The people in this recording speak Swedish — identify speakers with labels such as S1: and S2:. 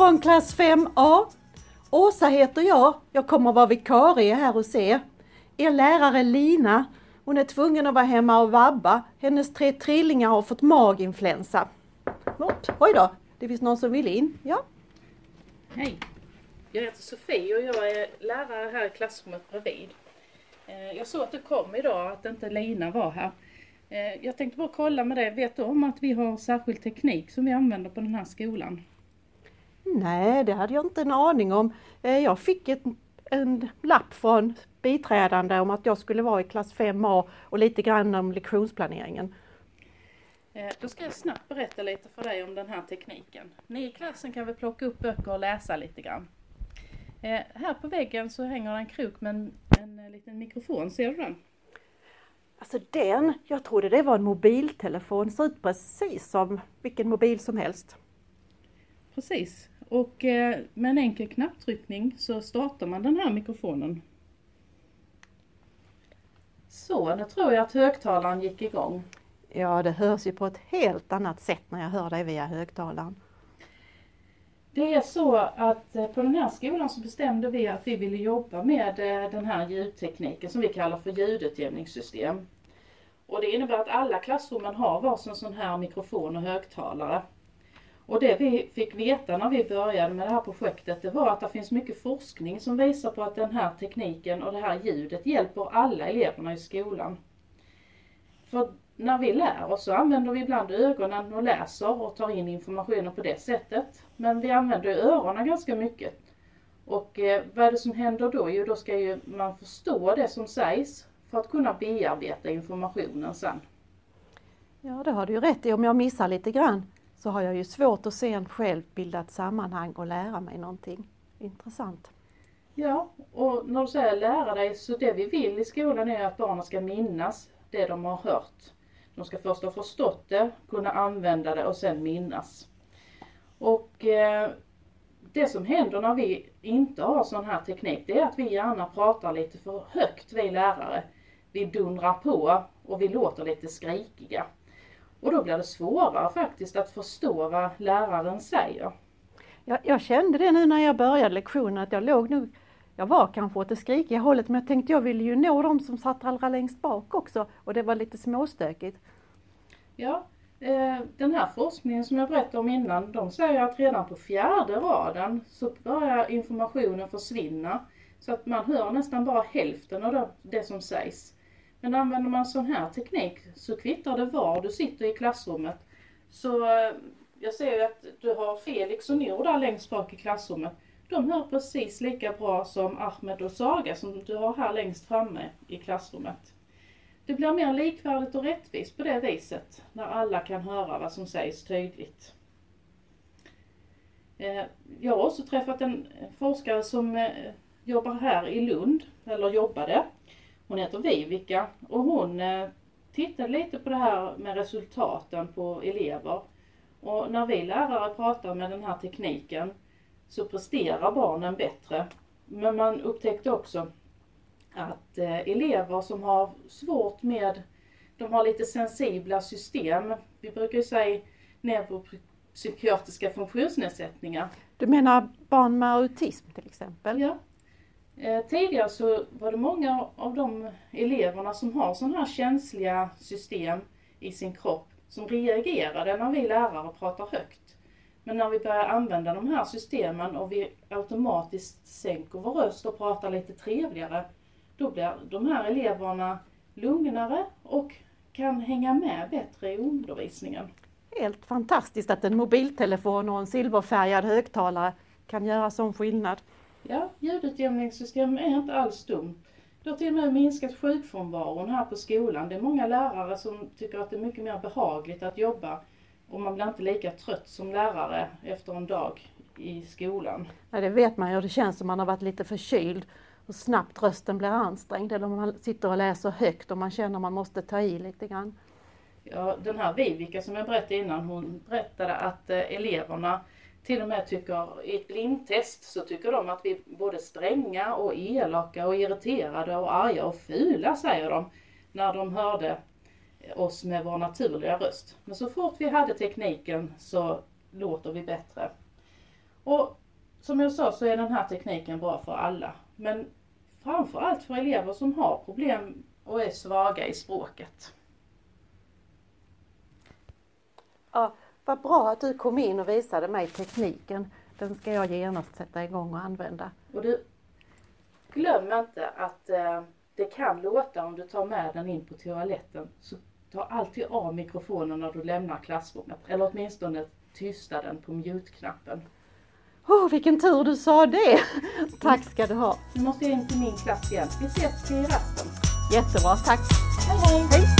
S1: Morgonklass 5A! Åsa heter jag. Jag kommer vara vikarie här hos er. Er lärare Lina, hon är tvungen att vara hemma och vabba. Hennes tre trillingar har fått maginfluensa. Oj då, det finns någon som vill in. Ja.
S2: Hej! Jag heter Sofie och jag är lärare här i klassrummet bredvid. Eh, jag såg att du kom idag, att inte Lina var här. Eh, jag tänkte bara kolla med dig, vet du om att vi har särskild teknik som vi använder på den här skolan?
S1: Nej, det hade jag inte en aning om. Eh, jag fick ett, en lapp från biträdande om att jag skulle vara i klass 5A och lite grann om lektionsplaneringen.
S2: Då ska jag snabbt berätta lite för dig om den här tekniken. Ni i klassen kan väl plocka upp böcker och läsa lite grann. Här på väggen så hänger en krok med en, en liten mikrofon, ser du den?
S1: Alltså den, jag trodde det var en mobiltelefon, ser ut precis som vilken mobil som helst.
S2: Precis, och eh, med en enkel knapptryckning så startar man den här mikrofonen. Så, nu tror jag att högtalaren gick igång.
S1: Ja, det hörs ju på ett helt annat sätt när jag hör dig via högtalaren.
S2: Det är så att eh, på den här skolan så bestämde vi att vi ville jobba med eh, den här ljudtekniken som vi kallar för ljudutjämningssystem. Och det innebär att alla klassrummen har varsin sån här mikrofon och högtalare. Och det vi fick veta när vi började med det här projektet det var att det finns mycket forskning som visar på att den här tekniken och det här ljudet hjälper alla eleverna i skolan. För när vi lär oss så använder vi ibland ögonen och läser och tar in informationen på det sättet. Men vi använder öronen ganska mycket. Och eh, vad är det som händer då? Jo, då ska ju man förstå det som sägs för att kunna bearbeta informationen sen.
S1: Ja, det har du ju rätt i. Om jag missar lite grann så har jag ju svårt att sen själv bilda ett sammanhang och lära mig någonting intressant.
S2: Ja, och när du säger lära dig så det vi vill i skolan är att barnen ska minnas det de har hört. De ska först ha förstått det, kunna använda det och sen minnas. Och eh, det som händer när vi inte har sån här teknik, det är att vi gärna pratar lite för högt, vi lärare. Vi dundrar på och vi låter lite skrikiga. Och då blir det svårare faktiskt att förstå vad läraren säger.
S1: Jag, jag kände det nu när jag började lektionen att jag låg nog jag var kanske åt det skrikiga hållet men jag tänkte jag ville ju nå de som satt allra längst bak också och det var lite småstökigt.
S2: Ja, eh, den här forskningen som jag berättade om innan, de säger att redan på fjärde raden så börjar informationen försvinna. Så att man hör nästan bara hälften av det som sägs. Men använder man sån här teknik så kvittar det var du sitter i klassrummet. Så eh, jag ser ju att du har Felix och Nour där längst bak i klassrummet. De hör precis lika bra som Ahmed och Saga som du har här längst framme i klassrummet. Det blir mer likvärdigt och rättvist på det viset, när alla kan höra vad som sägs tydligt. Eh, jag har också träffat en forskare som eh, jobbar här i Lund, eller jobbade. Hon heter Vivica och hon eh, tittade lite på det här med resultaten på elever. Och när vi lärare pratar med den här tekniken så presterar barnen bättre. Men man upptäckte också att eh, elever som har svårt med, de har lite sensibla system, vi brukar ju säga neuropsykiatriska funktionsnedsättningar.
S1: Du menar barn med autism till exempel?
S2: Ja. Eh, tidigare så var det många av de eleverna som har sådana här känsliga system i sin kropp som reagerade när vi lärare pratar högt. Men när vi börjar använda de här systemen och vi automatiskt sänker vår röst och pratar lite trevligare, då blir de här eleverna lugnare och kan hänga med bättre i undervisningen.
S1: Helt fantastiskt att en mobiltelefon och en silverfärgad högtalare kan göra sån skillnad.
S2: Ja, ljudutjämningssystem är inte alls dumt. Det har till och med minskat sjukfrånvaron här på skolan. Det är många lärare som tycker att det är mycket mer behagligt att jobba och man blir inte lika trött som lärare efter en dag i skolan.
S1: Nej, det vet man ju. Det känns som man har varit lite förkyld och snabbt rösten blir ansträngd eller man sitter och läser högt och man känner att man måste ta i lite grann.
S2: Ja, den här Vivica som jag berättade innan, hon berättade att eh, eleverna till och med tycker, i ett blindtest så tycker de att vi är både stränga och elaka och irriterade och arga och fula säger de när de hörde oss med vår naturliga röst. Men så fort vi hade tekniken så låter vi bättre. Och som jag sa så är den här tekniken bra för alla. Men framförallt för elever som har problem och är svaga i språket.
S1: Ja, vad bra att du kom in och visade mig tekniken. Den ska jag genast sätta igång och använda.
S2: Och du, glöm inte att eh, det kan låta om du tar med den in på toaletten. Så ta alltid av mikrofonen när du lämnar klassrummet. Eller åtminstone tysta den på mute-knappen.
S1: Åh, oh, vilken tur du sa det! Tack ska du ha.
S2: Nu måste jag in till min klass igen. Vi ses till rasten.
S1: Jättebra, tack.
S2: Hej hej!
S1: Hej!